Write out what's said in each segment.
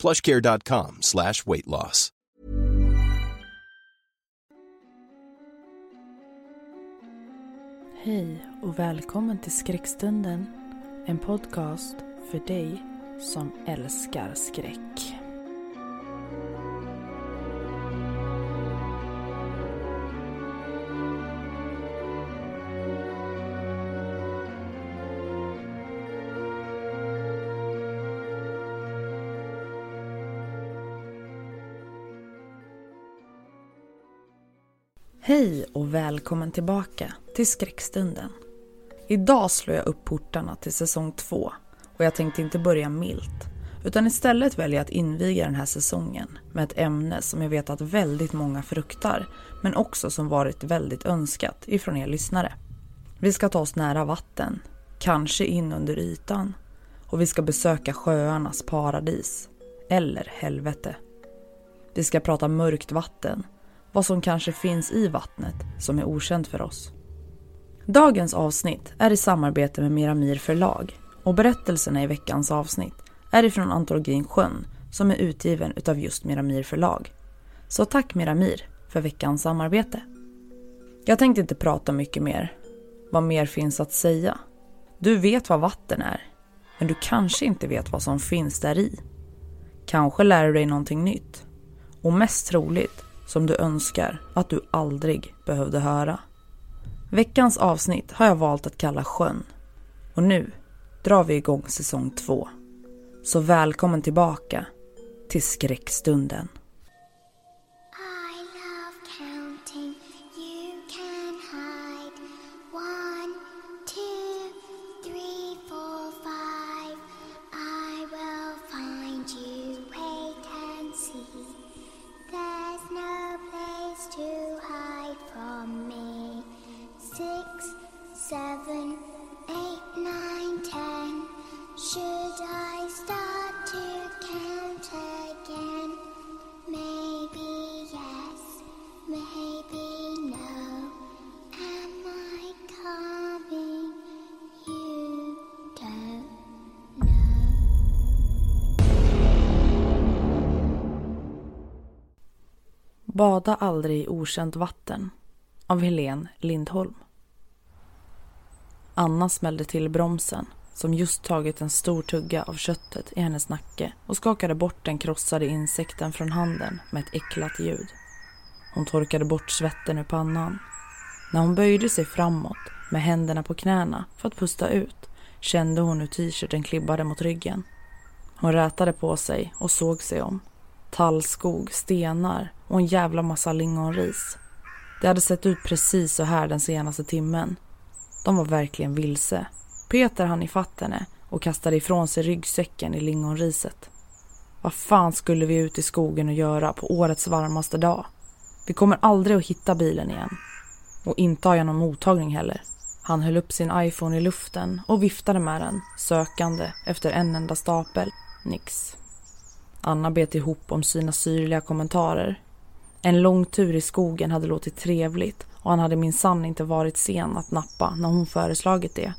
plushcare.com slash weight loss. Hej och välkommen till Skräckstunden. En podcast för dig som älskar skräck. Hej och välkommen tillbaka till Skräckstunden. Idag slår jag upp portarna till säsong 2 och jag tänkte inte börja milt utan istället välja att inviga den här säsongen med ett ämne som jag vet att väldigt många fruktar men också som varit väldigt önskat ifrån er lyssnare. Vi ska ta oss nära vatten, kanske in under ytan och vi ska besöka sjöarnas paradis, eller helvete. Vi ska prata mörkt vatten vad som kanske finns i vattnet som är okänt för oss. Dagens avsnitt är i samarbete med Miramir förlag och berättelserna i veckans avsnitt är ifrån antologin Sjön som är utgiven utav just Miramir förlag. Så tack Miramir för veckans samarbete. Jag tänkte inte prata mycket mer. Vad mer finns att säga? Du vet vad vatten är, men du kanske inte vet vad som finns där i. Kanske lär du dig någonting nytt. Och mest troligt som du önskar att du aldrig behövde höra. Veckans avsnitt har jag valt att kalla Sjön. Och nu drar vi igång säsong två. Så välkommen tillbaka till skräckstunden. Bada aldrig i okänt vatten av Helene Lindholm. Anna smällde till bromsen som just tagit en stor tugga av köttet i hennes nacke och skakade bort den krossade insekten från handen med ett äcklat ljud. Hon torkade bort svetten ur pannan. När hon böjde sig framåt med händerna på knäna för att pusta ut kände hon hur t-shirten klibbade mot ryggen. Hon rätade på sig och såg sig om. Tallskog, stenar och en jävla massa lingonris. Det hade sett ut precis så här den senaste timmen. De var verkligen vilse. Peter hann ifatt henne och kastade ifrån sig ryggsäcken i lingonriset. Vad fan skulle vi ut i skogen och göra på årets varmaste dag? Vi kommer aldrig att hitta bilen igen. Och inte har jag någon mottagning heller. Han höll upp sin iPhone i luften och viftade med den, sökande efter en enda stapel. Nix. Anna bet ihop om sina syrliga kommentarer. En lång tur i skogen hade låtit trevligt och han hade minsann inte varit sen att nappa när hon föreslagit det.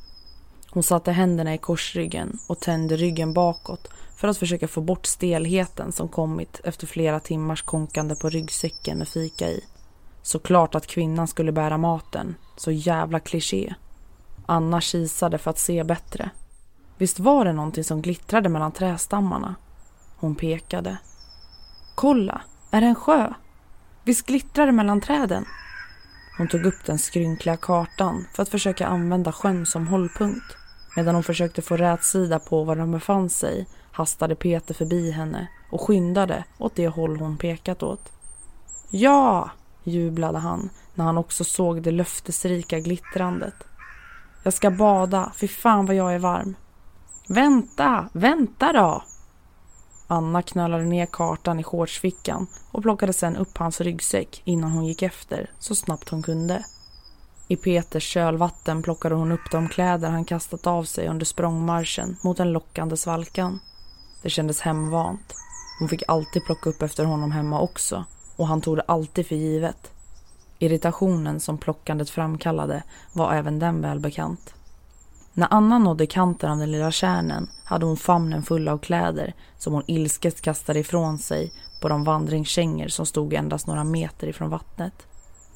Hon satte händerna i korsryggen och tände ryggen bakåt för att försöka få bort stelheten som kommit efter flera timmars konkande på ryggsäcken med fika i. Såklart att kvinnan skulle bära maten, så jävla kliché. Anna kisade för att se bättre. Visst var det någonting som glittrade mellan trästammarna? Hon pekade. Kolla, är det en sjö? Visst glittrar det mellan träden? Hon tog upp den skrynkliga kartan för att försöka använda sjön som hållpunkt. Medan hon försökte få rätsida på var de befann sig hastade Peter förbi henne och skyndade åt det håll hon pekat åt. Ja, jublade han när han också såg det löftesrika glittrandet. Jag ska bada, fy fan vad jag är varm. Vänta, vänta då! Anna knölade ner kartan i shortsfickan och plockade sedan upp hans ryggsäck innan hon gick efter så snabbt hon kunde. I Peters kölvatten plockade hon upp de kläder han kastat av sig under språngmarschen mot den lockande svalkan. Det kändes hemvant. Hon fick alltid plocka upp efter honom hemma också och han tog det alltid för givet. Irritationen som plockandet framkallade var även den välbekant. När Anna nådde kanten av den lilla kärnen hade hon famnen full av kläder som hon ilsket kastade ifrån sig på de vandringskängor som stod endast några meter ifrån vattnet.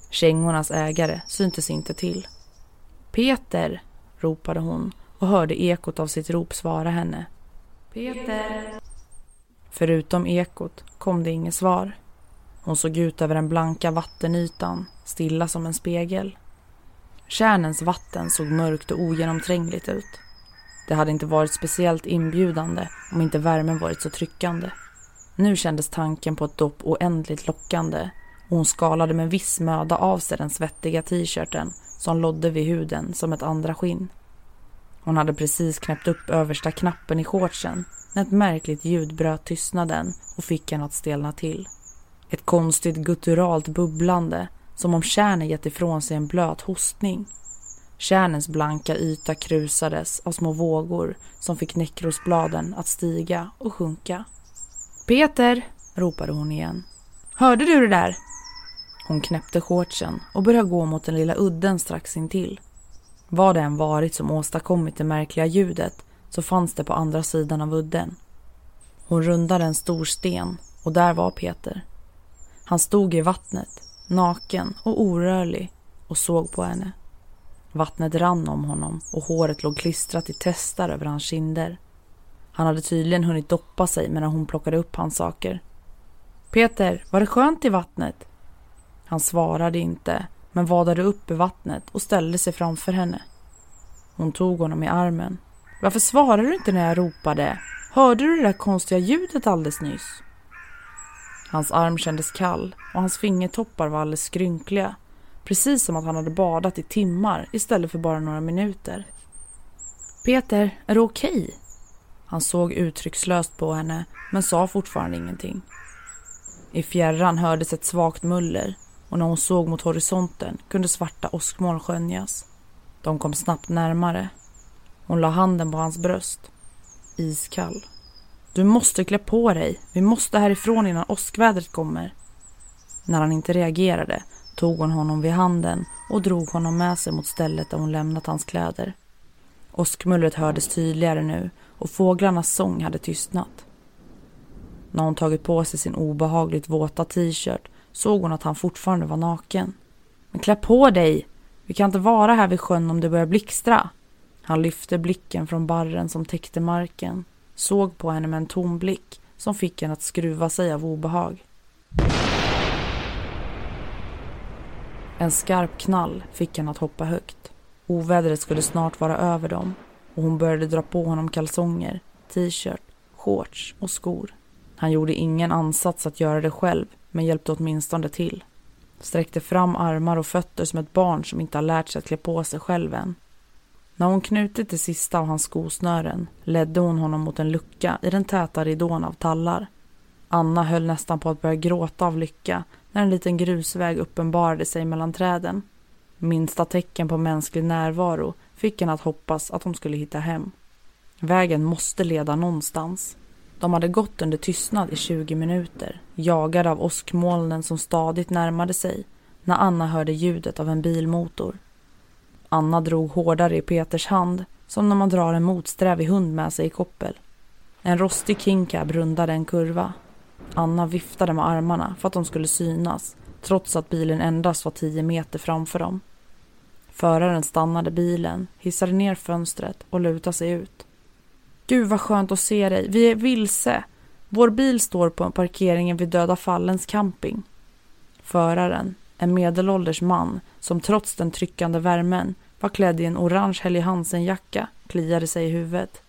Kängornas ägare syntes inte till. Peter! ropade hon och hörde ekot av sitt rop svara henne. Peter! Förutom ekot kom det inget svar. Hon såg ut över den blanka vattenytan, stilla som en spegel. Kärnens vatten såg mörkt och ogenomträngligt ut. Det hade inte varit speciellt inbjudande om inte värmen varit så tryckande. Nu kändes tanken på ett dopp oändligt lockande och hon skalade med viss möda av sig den svettiga t-shirten som lodde vid huden som ett andra skinn. Hon hade precis knäppt upp översta knappen i shortsen när ett märkligt ljud bröt tystnaden och fick henne att stelna till. Ett konstigt gutturalt bubblande som om kärnen gett ifrån sig en blöt hostning. Kärnens blanka yta krusades av små vågor som fick näckrosbladen att stiga och sjunka. Peter! ropade hon igen. Hörde du det där? Hon knäppte shortsen och började gå mot den lilla udden strax intill. Vad det än varit som åstadkommit det märkliga ljudet så fanns det på andra sidan av udden. Hon rundade en stor sten och där var Peter. Han stod i vattnet, naken och orörlig och såg på henne. Vattnet rann om honom och håret låg klistrat i testar över hans kinder. Han hade tydligen hunnit doppa sig medan hon plockade upp hans saker. Peter, var det skönt i vattnet? Han svarade inte, men vadade upp i vattnet och ställde sig framför henne. Hon tog honom i armen. Varför svarade du inte när jag ropade? Hörde du det där konstiga ljudet alldeles nyss? Hans arm kändes kall och hans fingertoppar var alldeles skrynkliga. Precis som att han hade badat i timmar istället för bara några minuter. Peter, är du okej? Okay? Han såg uttryckslöst på henne men sa fortfarande ingenting. I fjärran hördes ett svagt muller och när hon såg mot horisonten kunde svarta åskmoln skönjas. De kom snabbt närmare. Hon la handen på hans bröst. Iskall. Du måste klä på dig. Vi måste härifrån innan åskvädret kommer. När han inte reagerade tog hon honom vid handen och drog honom med sig mot stället där hon lämnat hans kläder. Åskmullret hördes tydligare nu och fåglarnas sång hade tystnat. När hon tagit på sig sin obehagligt våta t-shirt såg hon att han fortfarande var naken. Men klä på dig! Vi kan inte vara här vid sjön om det börjar blixtra. Han lyfte blicken från barren som täckte marken, såg på henne med en tom blick som fick henne att skruva sig av obehag. En skarp knall fick henne att hoppa högt. Ovädret skulle snart vara över dem och hon började dra på honom kalsonger, t-shirt, shorts och skor. Han gjorde ingen ansats att göra det själv men hjälpte åtminstone till. Sträckte fram armar och fötter som ett barn som inte har lärt sig att klä på sig själv än. När hon knutit det sista av hans skosnören ledde hon honom mot en lucka i den täta ridån av tallar. Anna höll nästan på att börja gråta av lycka när en liten grusväg uppenbarade sig mellan träden. Minsta tecken på mänsklig närvaro fick henne att hoppas att de skulle hitta hem. Vägen måste leda någonstans. De hade gått under tystnad i 20 minuter, jagade av åskmolnen som stadigt närmade sig, när Anna hörde ljudet av en bilmotor. Anna drog hårdare i Peters hand, som när man drar en motsträvig hund med sig i koppel. En rostig kinkab rundade en kurva. Anna viftade med armarna för att de skulle synas, trots att bilen endast var tio meter framför dem. Föraren stannade bilen, hissade ner fönstret och lutade sig ut. Gud vad skönt att se dig. Vi är vilse. Vår bil står på parkeringen vid Döda Fallens camping. Föraren, en medelålders man som trots den tryckande värmen var klädd i en orange Helly Hansen-jacka, kliade sig i huvudet.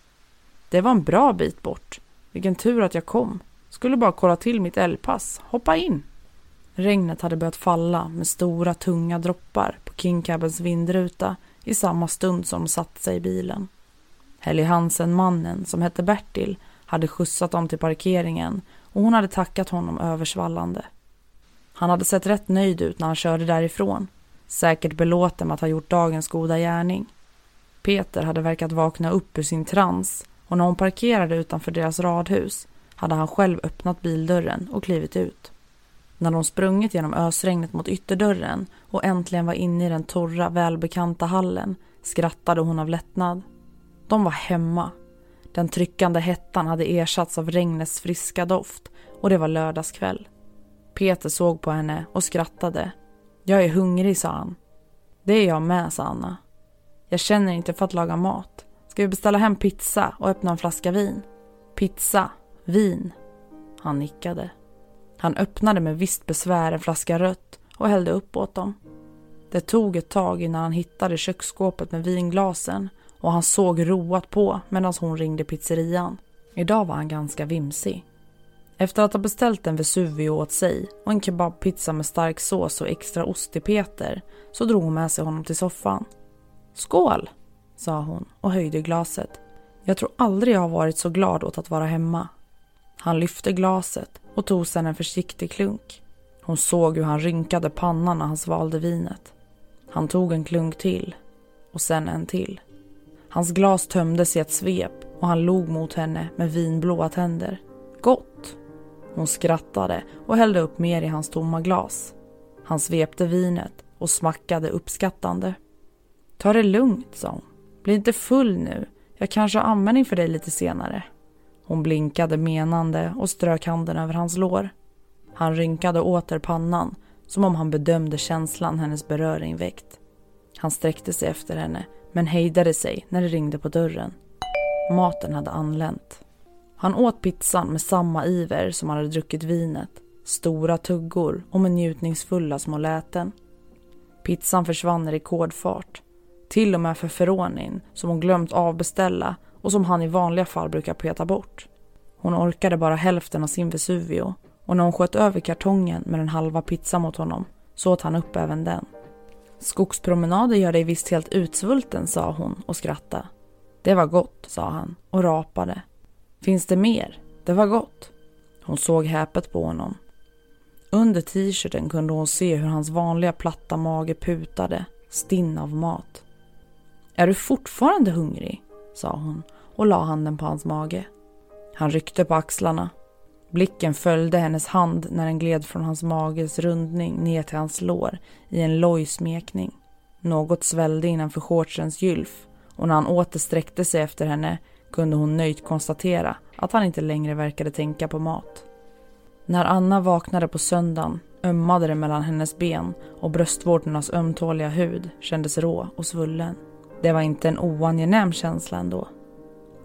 Det var en bra bit bort. Vilken tur att jag kom. Skulle bara kolla till mitt älgpass. Hoppa in! Regnet hade börjat falla med stora tunga droppar på Kingcabens vindruta i samma stund som de satte sig i bilen. Helly Hansen-mannen, som hette Bertil, hade skjutsat dem till parkeringen och hon hade tackat honom översvallande. Han hade sett rätt nöjd ut när han körde därifrån. Säkert belåten med att ha gjort dagens goda gärning. Peter hade verkat vakna upp ur sin trans och när hon parkerade utanför deras radhus hade han själv öppnat bildörren och klivit ut. När de sprungit genom ösregnet mot ytterdörren och äntligen var inne i den torra, välbekanta hallen skrattade hon av lättnad. De var hemma. Den tryckande hettan hade ersatts av regnets friska doft och det var lördagskväll. Peter såg på henne och skrattade. Jag är hungrig, sa han. Det är jag med, sa Anna. Jag känner inte för att laga mat. Ska vi beställa hem pizza och öppna en flaska vin? Pizza, vin. Han nickade. Han öppnade med visst besvär en flaska rött och hällde upp åt dem. Det tog ett tag innan han hittade köksskåpet med vinglasen och han såg roat på medan hon ringde pizzerian. Idag var han ganska vimsig. Efter att ha beställt en Vesuvio åt sig och en kebabpizza med stark sås och extra ost till Peter så drog hon med sig honom till soffan. Skål, sa hon och höjde glaset. Jag tror aldrig jag har varit så glad åt att vara hemma. Han lyfte glaset och tog sedan en försiktig klunk. Hon såg hur han rynkade pannan när han svalde vinet. Han tog en klunk till och sen en till. Hans glas tömdes i ett svep och han log mot henne med vinblåa tänder. Gott! Hon skrattade och hällde upp mer i hans tomma glas. Han svepte vinet och smackade uppskattande. Ta det lugnt, sa hon. Bli inte full nu. Jag kanske har användning för dig lite senare. Hon blinkade menande och strök handen över hans lår. Han rynkade åter pannan som om han bedömde känslan hennes beröring väckt. Han sträckte sig efter henne men hejdade sig när det ringde på dörren. Maten hade anlänt. Han åt pizzan med samma iver som han hade druckit vinet. Stora tuggor och med njutningsfulla små läten. Pizzan försvann i rekordfart. Till och med för Feronin som hon glömt avbeställa och som han i vanliga fall brukar peta bort. Hon orkade bara hälften av sin Vesuvio och när hon sköt över kartongen med den halva pizzan mot honom så åt han upp även den. Skogspromenader gör dig visst helt utsvulten, sa hon och skrattade. Det var gott, sa han och rapade. Finns det mer? Det var gott. Hon såg häpet på honom. Under t-shirten kunde hon se hur hans vanliga platta mage putade, stinn av mat. Är du fortfarande hungrig? sa hon och la handen på hans mage. Han ryckte på axlarna. Blicken följde hennes hand när den gled från hans mages rundning ner till hans lår i en loj smekning. Något svällde innanför shortsens gylf och när han åter sträckte sig efter henne kunde hon nöjt konstatera att han inte längre verkade tänka på mat. När Anna vaknade på söndagen ömmade det mellan hennes ben och bröstvårtornas ömtåliga hud kändes rå och svullen. Det var inte en oangenäm känsla ändå.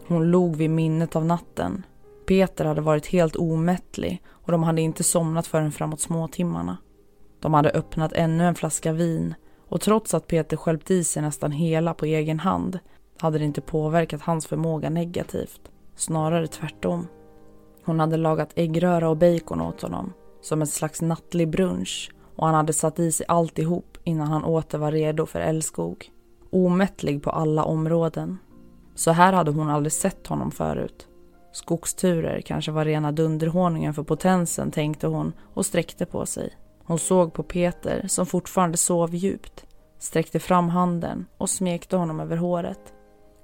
Hon log vid minnet av natten. Peter hade varit helt omättlig och de hade inte somnat förrän framåt småtimmarna. De hade öppnat ännu en flaska vin och trots att Peter skälpt i sig nästan hela på egen hand hade det inte påverkat hans förmåga negativt. Snarare tvärtom. Hon hade lagat äggröra och bacon åt honom som en slags nattlig brunch och han hade satt i sig alltihop innan han åter var redo för älskog omättlig på alla områden. Så här hade hon aldrig sett honom förut. Skogsturer kanske var rena dunderhåningen för potensen, tänkte hon och sträckte på sig. Hon såg på Peter som fortfarande sov djupt, sträckte fram handen och smekte honom över håret.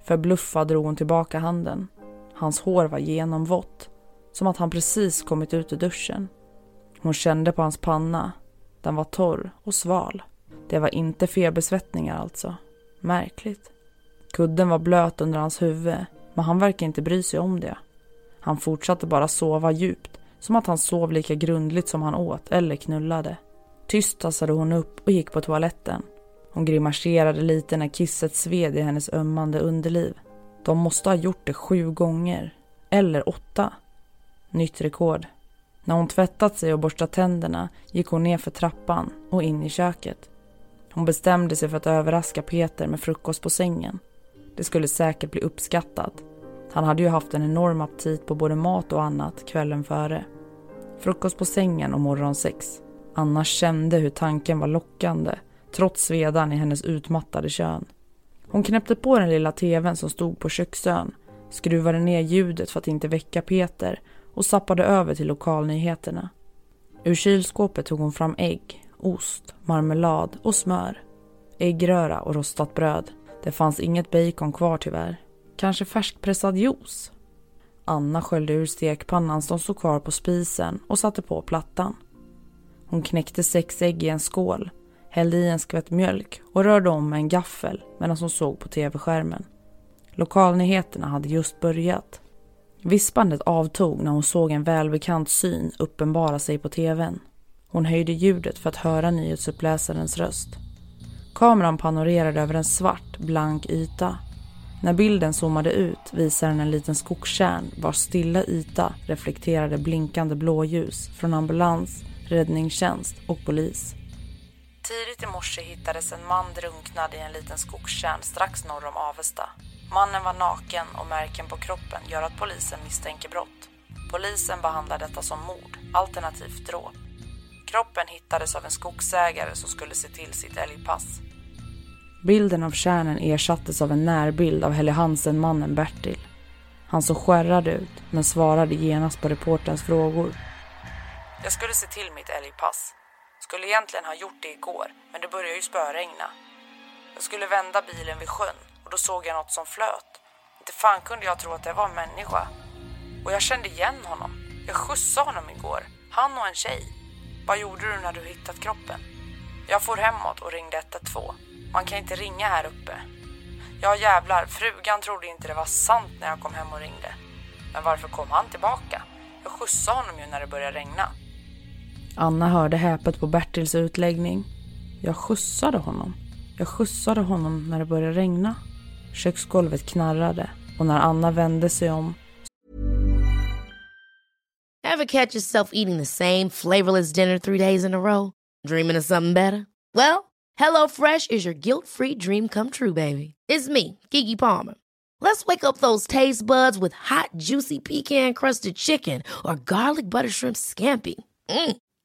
Förbluffad drog hon tillbaka handen. Hans hår var genomvått, som att han precis kommit ut ur duschen. Hon kände på hans panna. Den var torr och sval. Det var inte febersvettningar alltså. Märkligt. Kudden var blöt under hans huvud, men han verkade inte bry sig om det. Han fortsatte bara sova djupt, som att han sov lika grundligt som han åt eller knullade. Tyst tassade hon upp och gick på toaletten. Hon grimaserade lite när kisset sved i hennes ömmande underliv. De måste ha gjort det sju gånger. Eller åtta. Nytt rekord. När hon tvättat sig och borstat tänderna gick hon ner för trappan och in i köket. Hon bestämde sig för att överraska Peter med frukost på sängen. Det skulle säkert bli uppskattat. Han hade ju haft en enorm aptit på både mat och annat kvällen före. Frukost på sängen och morgonsex. Anna kände hur tanken var lockande trots svedan i hennes utmattade kön. Hon knäppte på den lilla tvn som stod på köksön skruvade ner ljudet för att inte väcka Peter och sappade över till lokalnyheterna. Ur kylskåpet tog hon fram ägg, ost, marmelad och smör. Äggröra och rostat bröd. Det fanns inget bacon kvar tyvärr. Kanske färskpressad juice? Anna sköljde ur stekpannan som stod kvar på spisen och satte på plattan. Hon knäckte sex ägg i en skål, hällde i en skvätt mjölk och rörde om med en gaffel medan hon såg på tv-skärmen. Lokalnyheterna hade just börjat. Vispandet avtog när hon såg en välbekant syn uppenbara sig på tvn. Hon höjde ljudet för att höra nyhetsuppläsarens röst. Kameran panorerade över en svart, blank yta. När bilden zoomade ut visade den en liten skogskärn vars stilla yta reflekterade blinkande blåljus från ambulans, räddningstjänst och polis. Tidigt i morse hittades en man drunknad i en liten skogstjärn strax norr om Avesta. Mannen var naken och märken på kroppen gör att polisen misstänker brott. Polisen behandlar detta som mord, alternativt dråp. Kroppen hittades av en skogsägare som skulle se till sitt älgpass. Bilden av kärnen ersattes av en närbild av Helly Hansen-mannen Bertil. Han såg skärrad ut, men svarade genast på reporterns frågor. Jag skulle se till mitt älgpass. Skulle egentligen ha gjort det igår, men det började ju spöregna. Jag skulle vända bilen vid sjön och då såg jag något som flöt. Inte fan kunde jag tro att det var en människa. Och jag kände igen honom. Jag skjutsade honom igår. Han och en tjej. Vad gjorde du när du hittat kroppen? Jag for hemåt och ringde 112. Man kan inte ringa här uppe. Ja jävlar, frugan trodde inte det var sant när jag kom hem och ringde. Men varför kom han tillbaka? Jag skjutsade honom ju när det började regna. Anna hörde häpet på Bertils utläggning. Jag skjutsade honom. Jag skjutsade honom när det började regna. Köksgolvet knarrade och när Anna vände sig om Have catch yourself eating the same flavorless dinner three days in a row? Dreaming of something better? Well, HelloFresh is your guilt-free dream come true, baby. It's me, Gigi Palmer. Let's wake up those taste buds with hot, juicy pecan-crusted chicken or garlic butter shrimp scampi. Mm.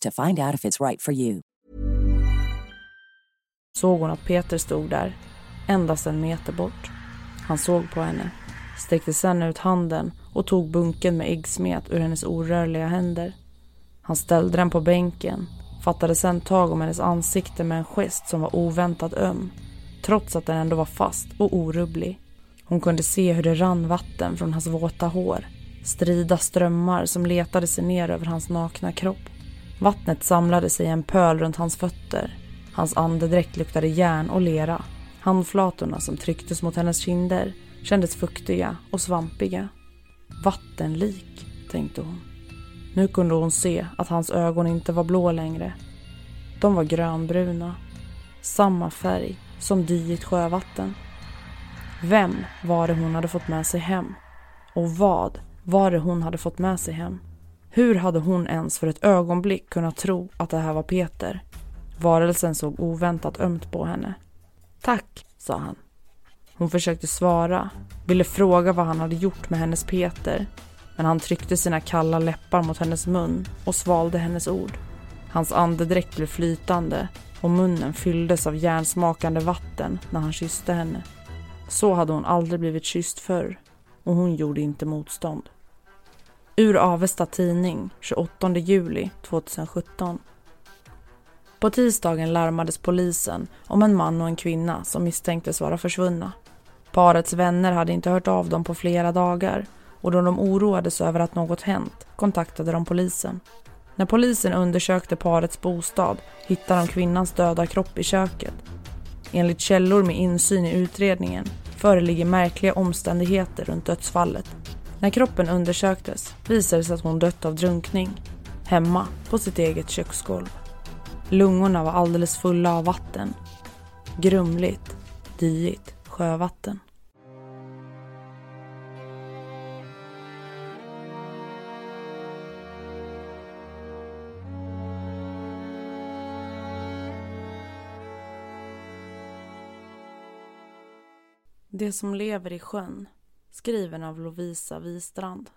to find out if it's right for you. Såg hon att Peter stod där, endast en meter bort. Han såg på henne, sträckte sedan ut handen och tog bunken med äggsmet ur hennes orörliga händer. Han ställde den på bänken, fattade sedan tag om hennes ansikte med en gest som var oväntat öm, trots att den ändå var fast och orubblig. Hon kunde se hur det rann vatten från hans våta hår, strida strömmar som letade sig ner över hans nakna kropp. Vattnet samlade sig i en pöl runt hans fötter. Hans andedräkt luktade järn och lera. Handflatorna som trycktes mot hennes kinder kändes fuktiga och svampiga. Vattenlik, tänkte hon. Nu kunde hon se att hans ögon inte var blå längre. De var grönbruna. Samma färg som dyigt sjövatten. Vem var det hon hade fått med sig hem? Och vad var det hon hade fått med sig hem? Hur hade hon ens för ett ögonblick kunnat tro att det här var Peter? Varelsen såg oväntat ömt på henne. Tack, sa han. Hon försökte svara, ville fråga vad han hade gjort med hennes Peter. Men han tryckte sina kalla läppar mot hennes mun och svalde hennes ord. Hans andedräkt blev flytande och munnen fylldes av järnsmakande vatten när han kysste henne. Så hade hon aldrig blivit kysst förr och hon gjorde inte motstånd. Ur Avesta Tidning 28 juli 2017. På tisdagen larmades polisen om en man och en kvinna som misstänktes vara försvunna. Parets vänner hade inte hört av dem på flera dagar och då de oroades över att något hänt kontaktade de polisen. När polisen undersökte parets bostad hittade de kvinnans döda kropp i köket. Enligt källor med insyn i utredningen föreligger märkliga omständigheter runt dödsfallet. När kroppen undersöktes visade det sig att hon dött av drunkning, hemma på sitt eget köksgolv. Lungorna var alldeles fulla av vatten. Grumligt, diigt sjövatten. Det som lever i sjön Skriven av Lovisa Wistrand.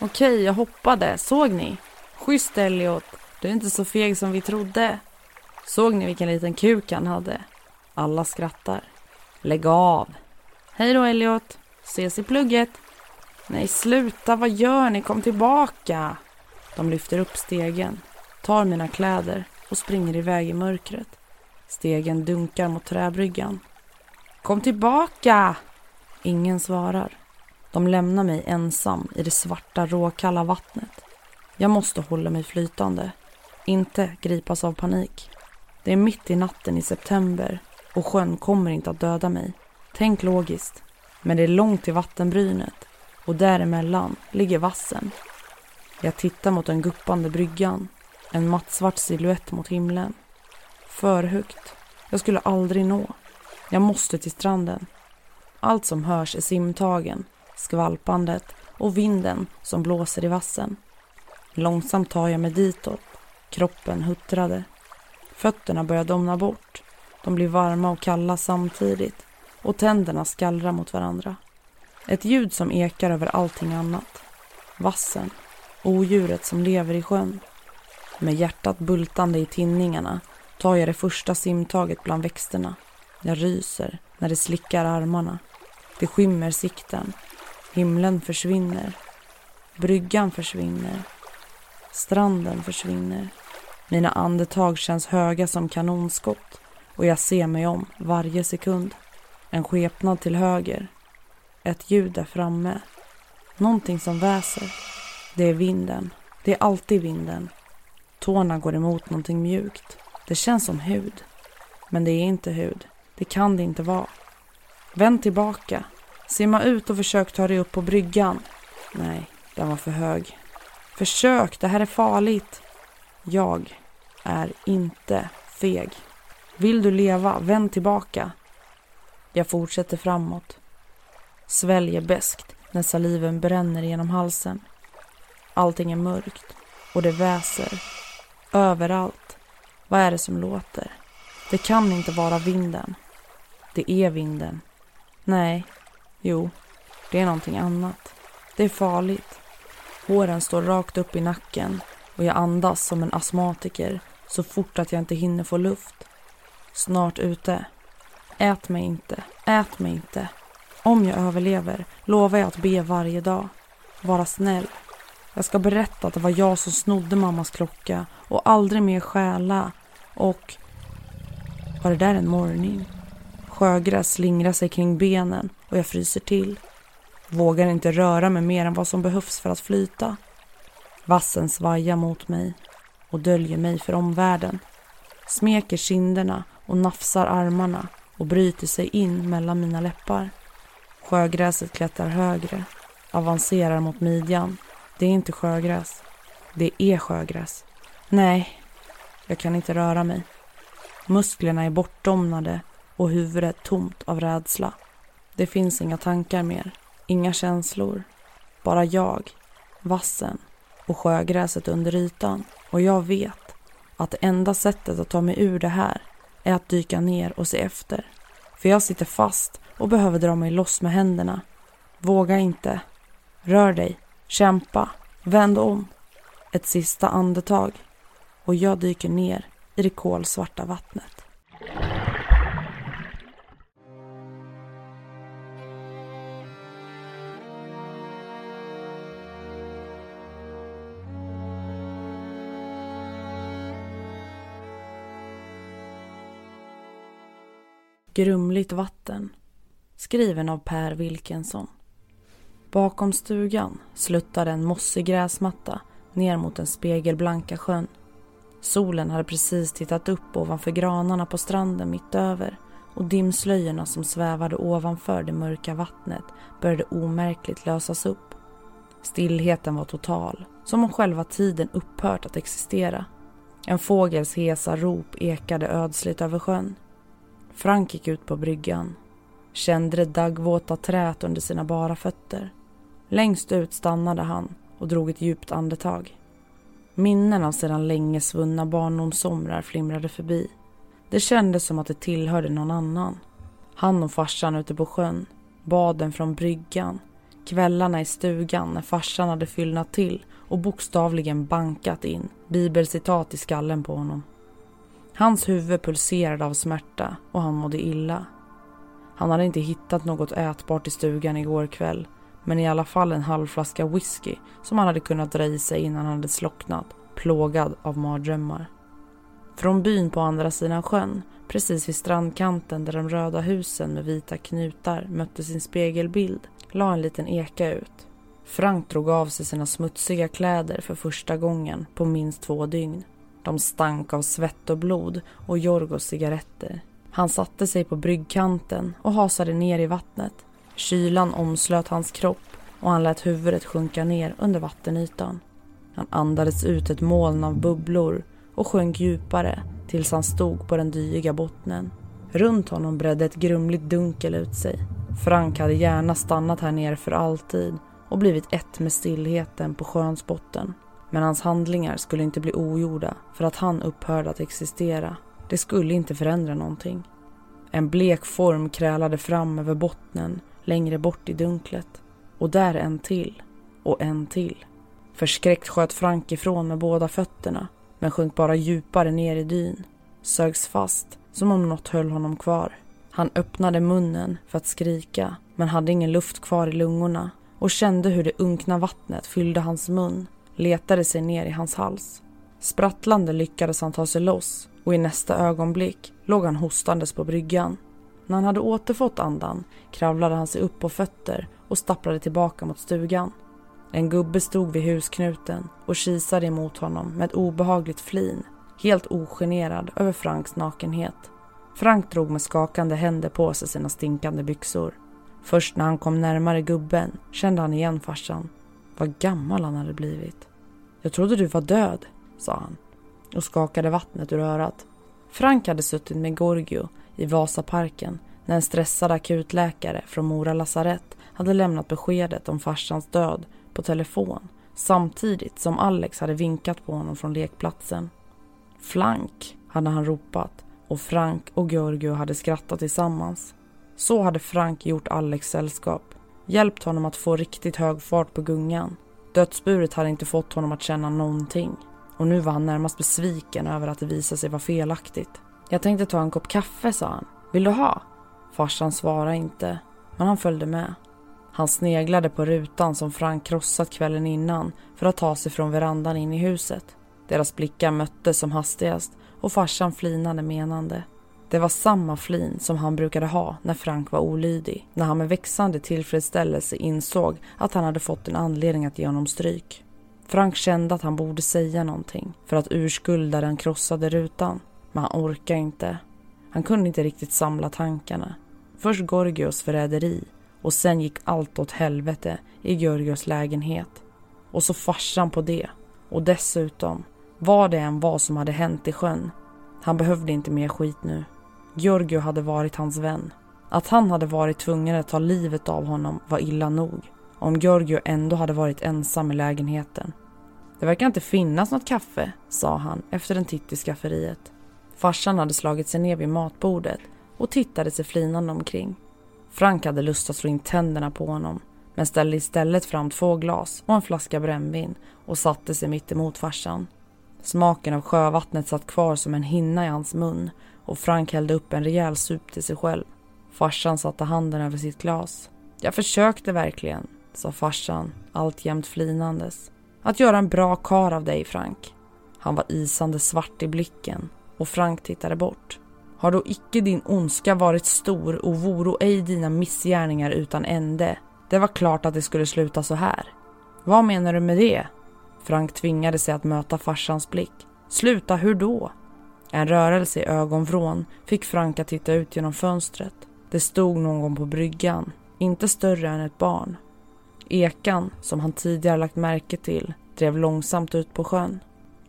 Okej, jag hoppade. Såg ni? Schysst Elliot. Du är inte så feg som vi trodde. Såg ni vilken liten kuk han hade? Alla skrattar. Lägg av. Hej då Elliot. Ses i plugget. Nej, sluta. Vad gör ni? Kom tillbaka. De lyfter upp stegen, tar mina kläder och springer iväg i mörkret. Stegen dunkar mot träbryggan. Kom tillbaka! Ingen svarar. De lämnar mig ensam i det svarta råkalla vattnet. Jag måste hålla mig flytande, inte gripas av panik. Det är mitt i natten i september och sjön kommer inte att döda mig. Tänk logiskt. Men det är långt till vattenbrynet och däremellan ligger vassen. Jag tittar mot den guppande bryggan, en mattsvart siluett mot himlen. För högt. Jag skulle aldrig nå. Jag måste till stranden. Allt som hörs är simtagen, skvalpandet och vinden som blåser i vassen. Långsamt tar jag mig ditåt. Kroppen huttrade. Fötterna börjar domna bort. De blir varma och kalla samtidigt och tänderna skallrar mot varandra. Ett ljud som ekar över allting annat. Vassen. Odjuret som lever i sjön. Med hjärtat bultande i tinningarna tar jag det första simtaget bland växterna. Jag ryser när det slickar armarna. Det skymmer sikten. Himlen försvinner. Bryggan försvinner. Stranden försvinner. Mina andetag känns höga som kanonskott och jag ser mig om varje sekund. En skepnad till höger. Ett ljud där framme. Någonting som väser. Det är vinden. Det är alltid vinden. Tårna går emot någonting mjukt. Det känns som hud. Men det är inte hud. Det kan det inte vara. Vänd tillbaka. Simma ut och försök ta dig upp på bryggan. Nej, den var för hög. Försök, det här är farligt. Jag är inte feg. Vill du leva, vänd tillbaka. Jag fortsätter framåt. Sväljer beskt när saliven bränner genom halsen. Allting är mörkt och det väser. Överallt. Vad är det som låter? Det kan inte vara vinden. Det är vinden. Nej, jo, det är någonting annat. Det är farligt. Håren står rakt upp i nacken och jag andas som en astmatiker så fort att jag inte hinner få luft. Snart ute. Ät mig inte, ät mig inte. Om jag överlever lovar jag att be varje dag. Vara snäll. Jag ska berätta att det var jag som snodde mammas klocka och aldrig mer stjäla. Och... Var det där en morning? Sjögräs slingrar sig kring benen och jag fryser till. Vågar inte röra mig mer än vad som behövs för att flyta. Vassen svajar mot mig och döljer mig för omvärlden. Smeker kinderna och nafsar armarna och bryter sig in mellan mina läppar. Sjögräset klättrar högre, avancerar mot midjan. Det är inte sjögräs. Det är sjögräs. Nej, jag kan inte röra mig. Musklerna är bortdomnade och huvudet tomt av rädsla. Det finns inga tankar mer, inga känslor. Bara jag, vassen och sjögräset under ytan. Och jag vet att det enda sättet att ta mig ur det här är att dyka ner och se efter. För jag sitter fast och behöver dra mig loss med händerna. Våga inte. Rör dig. Kämpa. Vänd om. Ett sista andetag. Och jag dyker ner i det kolsvarta vattnet. Grumligt vatten. Skriven av Per Wilkensson. Bakom stugan sluttade en mossig gräsmatta ner mot den spegelblanka sjön. Solen hade precis tittat upp ovanför granarna på stranden mitt över och dimslöjorna som svävade ovanför det mörka vattnet började omärkligt lösas upp. Stillheten var total, som om själva tiden upphört att existera. En fågels hesa rop ekade ödsligt över sjön. Frank gick ut på bryggan, kände det daggvåta trät under sina bara fötter. Längst ut stannade han och drog ett djupt andetag. Minnen av sedan länge svunna barndomssomrar flimrade förbi. Det kändes som att det tillhörde någon annan. Han och farsan ute på sjön, baden från bryggan, kvällarna i stugan när farsan hade fyllnat till och bokstavligen bankat in bibelcitat i skallen på honom. Hans huvud pulserade av smärta och han mådde illa. Han hade inte hittat något ätbart i stugan igår kväll men i alla fall en halv flaska whisky som han hade kunnat dra i sig innan han hade slocknat, plågad av mardrömmar. Från byn på andra sidan sjön, precis vid strandkanten där de röda husen med vita knutar mötte sin spegelbild, la en liten eka ut. Frank drog av sig sina smutsiga kläder för första gången på minst två dygn. De stank av svett och blod och Jorgos cigaretter. Han satte sig på bryggkanten och hasade ner i vattnet. Kylan omslöt hans kropp och han lät huvudet sjunka ner under vattenytan. Han andades ut ett moln av bubblor och sjönk djupare tills han stod på den dyiga bottnen. Runt honom bredde ett grumligt dunkel ut sig. Frank hade gärna stannat här nere för alltid och blivit ett med stillheten på sjöns botten. Men hans handlingar skulle inte bli ogjorda för att han upphörde att existera. Det skulle inte förändra någonting. En blek form krälade fram över bottnen längre bort i dunklet. Och där en till. Och en till. Förskräckt sköt Frank ifrån med båda fötterna men sjönk bara djupare ner i dyn. Sögs fast som om något höll honom kvar. Han öppnade munnen för att skrika men hade ingen luft kvar i lungorna och kände hur det unkna vattnet fyllde hans mun, letade sig ner i hans hals. Sprattlande lyckades han ta sig loss och i nästa ögonblick låg han hostandes på bryggan. När han hade återfått andan kravlade han sig upp på fötter och stapplade tillbaka mot stugan. En gubbe stod vid husknuten och kisade emot honom med ett obehagligt flin, helt ogenerad över Franks nakenhet. Frank drog med skakande händer på sig sina stinkande byxor. Först när han kom närmare gubben kände han igen farsan. Vad gammal han hade blivit. Jag trodde du var död, sa han och skakade vattnet ur örat. Frank hade suttit med Gorgio i Vasaparken när en stressad akutläkare från Mora lasarett hade lämnat beskedet om farsans död på telefon samtidigt som Alex hade vinkat på honom från lekplatsen. Flank, hade han ropat och Frank och Gorgio hade skrattat tillsammans. Så hade Frank gjort Alex sällskap, hjälpt honom att få riktigt hög fart på gungan. Dödsburet hade inte fått honom att känna någonting och nu var han närmast besviken över att det visade sig vara felaktigt. Jag tänkte ta en kopp kaffe, sa han. Vill du ha? Farsan svarade inte, men han följde med. Han sneglade på rutan som Frank krossat kvällen innan för att ta sig från verandan in i huset. Deras blickar möttes som hastigast och farsan flinade menande. Det var samma flin som han brukade ha när Frank var olydig, när han med växande tillfredsställelse insåg att han hade fått en anledning att ge honom stryk. Frank kände att han borde säga någonting för att urskulda den krossade rutan, men han orkade inte. Han kunde inte riktigt samla tankarna. Först Gorgios förräderi och sen gick allt åt helvete i Georgios lägenhet. Och så farsan på det. Och dessutom, vad det än var som hade hänt i sjön, han behövde inte mer skit nu. Giorgio hade varit hans vän. Att han hade varit tvungen att ta livet av honom var illa nog. Om Giorgio ändå hade varit ensam i lägenheten. Det verkar inte finnas något kaffe, sa han efter en titt i skafferiet. Farsan hade slagit sig ner vid matbordet och tittade sig flinande omkring. Frank hade lust att slå in tänderna på honom men ställde istället fram två glas och en flaska brännvin och satte sig mitt emot farsan. Smaken av sjövattnet satt kvar som en hinna i hans mun och Frank hällde upp en rejäl sup till sig själv. Farsan satte handen över sitt glas. Jag försökte verkligen, sa farsan, alltjämt flinandes. Att göra en bra kar av dig, Frank. Han var isande svart i blicken och Frank tittade bort. Har då icke din ondska varit stor och voro ej dina missgärningar utan ände? Det var klart att det skulle sluta så här. Vad menar du med det? Frank tvingade sig att möta farsans blick. Sluta, hur då? En rörelse i ögonvrån fick Frank att titta ut genom fönstret. Det stod någon på bryggan, inte större än ett barn. Ekan, som han tidigare lagt märke till, drev långsamt ut på sjön.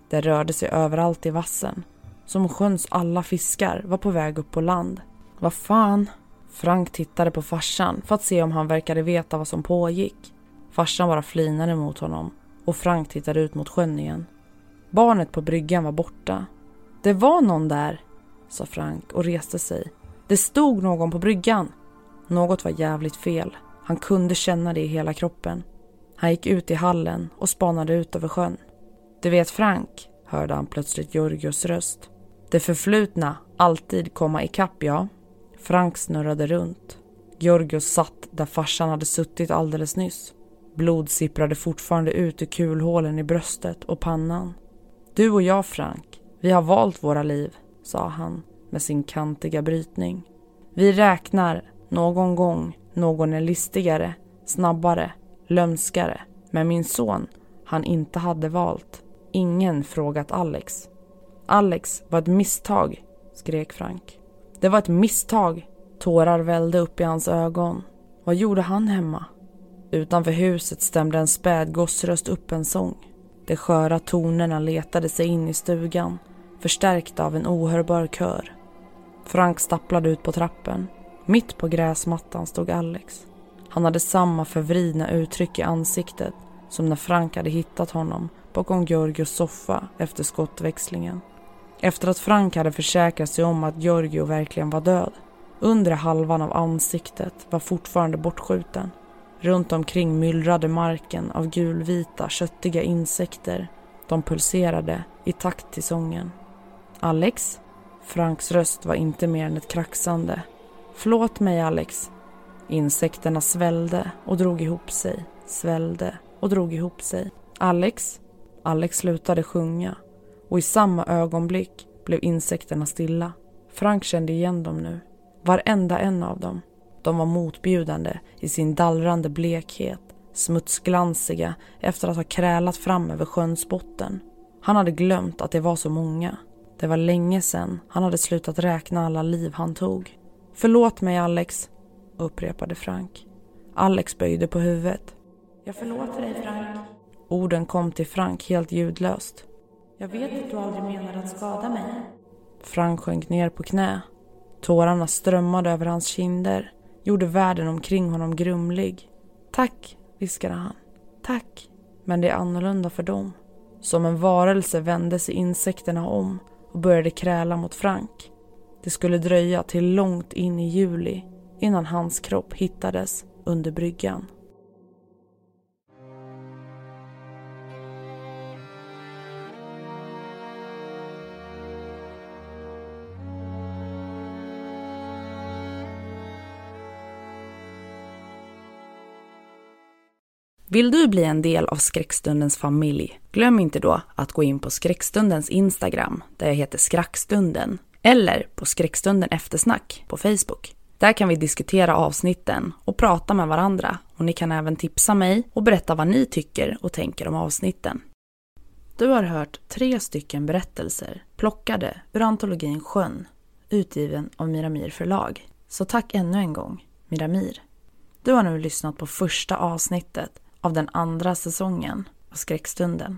Det rörde sig överallt i vassen. Som sjöns alla fiskar var på väg upp på land. Vad fan? Frank tittade på farsan för att se om han verkade veta vad som pågick. Farsan bara flinade mot honom och Frank tittade ut mot sjön igen. Barnet på bryggan var borta. Det var någon där, sa Frank och reste sig. Det stod någon på bryggan. Något var jävligt fel. Han kunde känna det i hela kroppen. Han gick ut i hallen och spanade ut över sjön. Du vet Frank, hörde han plötsligt Georgios röst. Det förflutna alltid komma ikapp, ja. Frank snurrade runt. Georgios satt där farsan hade suttit alldeles nyss. Blod sipprade fortfarande ut ur kulhålen i bröstet och pannan. Du och jag, Frank, vi har valt våra liv, sa han med sin kantiga brytning. Vi räknar någon gång någon är listigare, snabbare, lömskare. Men min son, han inte hade valt. Ingen frågat Alex. Alex var ett misstag, skrek Frank. Det var ett misstag. Tårar vällde upp i hans ögon. Vad gjorde han hemma? Utanför huset stämde en spädgossröst upp en sång. De sköra tonerna letade sig in i stugan, förstärkta av en ohörbar kör. Frank stapplade ut på trappen. Mitt på gräsmattan stod Alex. Han hade samma förvridna uttryck i ansiktet som när Frank hade hittat honom bakom Georgios soffa efter skottväxlingen. Efter att Frank hade försäkrat sig om att Giorgio verkligen var död. Undre halvan av ansiktet var fortfarande bortskjuten. Runt omkring myllrade marken av gulvita, köttiga insekter. De pulserade i takt till sången. Alex? Franks röst var inte mer än ett kraxande. Förlåt mig, Alex. Insekterna svällde och drog ihop sig, svällde och drog ihop sig. Alex? Alex slutade sjunga och i samma ögonblick blev insekterna stilla. Frank kände igen dem nu. Varenda en av dem. De var motbjudande i sin dallrande blekhet, smutsglansiga efter att ha krälat fram över sjöns botten. Han hade glömt att det var så många. Det var länge sedan han hade slutat räkna alla liv han tog. Förlåt mig Alex, upprepade Frank. Alex böjde på huvudet. Jag förlåter dig Frank. Orden kom till Frank helt ljudlöst. Jag vet att du aldrig menade att skada mig. Frank sjönk ner på knä. Tårarna strömmade över hans kinder, gjorde världen omkring honom grumlig. Tack, viskade han. Tack. Men det är annorlunda för dem. Som en varelse vände sig insekterna om och började kräla mot Frank. Det skulle dröja till långt in i juli innan hans kropp hittades under bryggan. Vill du bli en del av Skräckstundens familj? Glöm inte då att gå in på Skräckstundens Instagram, där jag heter Skrackstunden, eller på Skräckstunden Eftersnack på Facebook. Där kan vi diskutera avsnitten och prata med varandra och ni kan även tipsa mig och berätta vad ni tycker och tänker om avsnitten. Du har hört tre stycken berättelser plockade ur antologin Sjön, utgiven av Miramir förlag. Så tack ännu en gång, Miramir. Du har nu lyssnat på första avsnittet av den andra säsongen av Skräckstunden.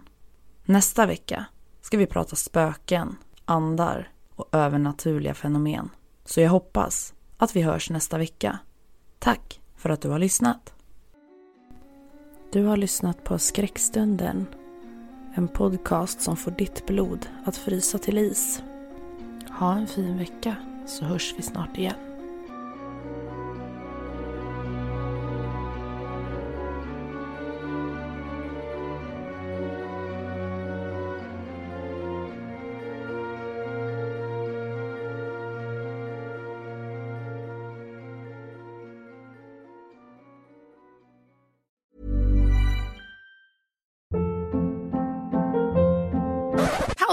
Nästa vecka ska vi prata spöken, andar och övernaturliga fenomen. Så jag hoppas att vi hörs nästa vecka. Tack för att du har lyssnat. Du har lyssnat på Skräckstunden. En podcast som får ditt blod att frysa till is. Ha en fin vecka så hörs vi snart igen.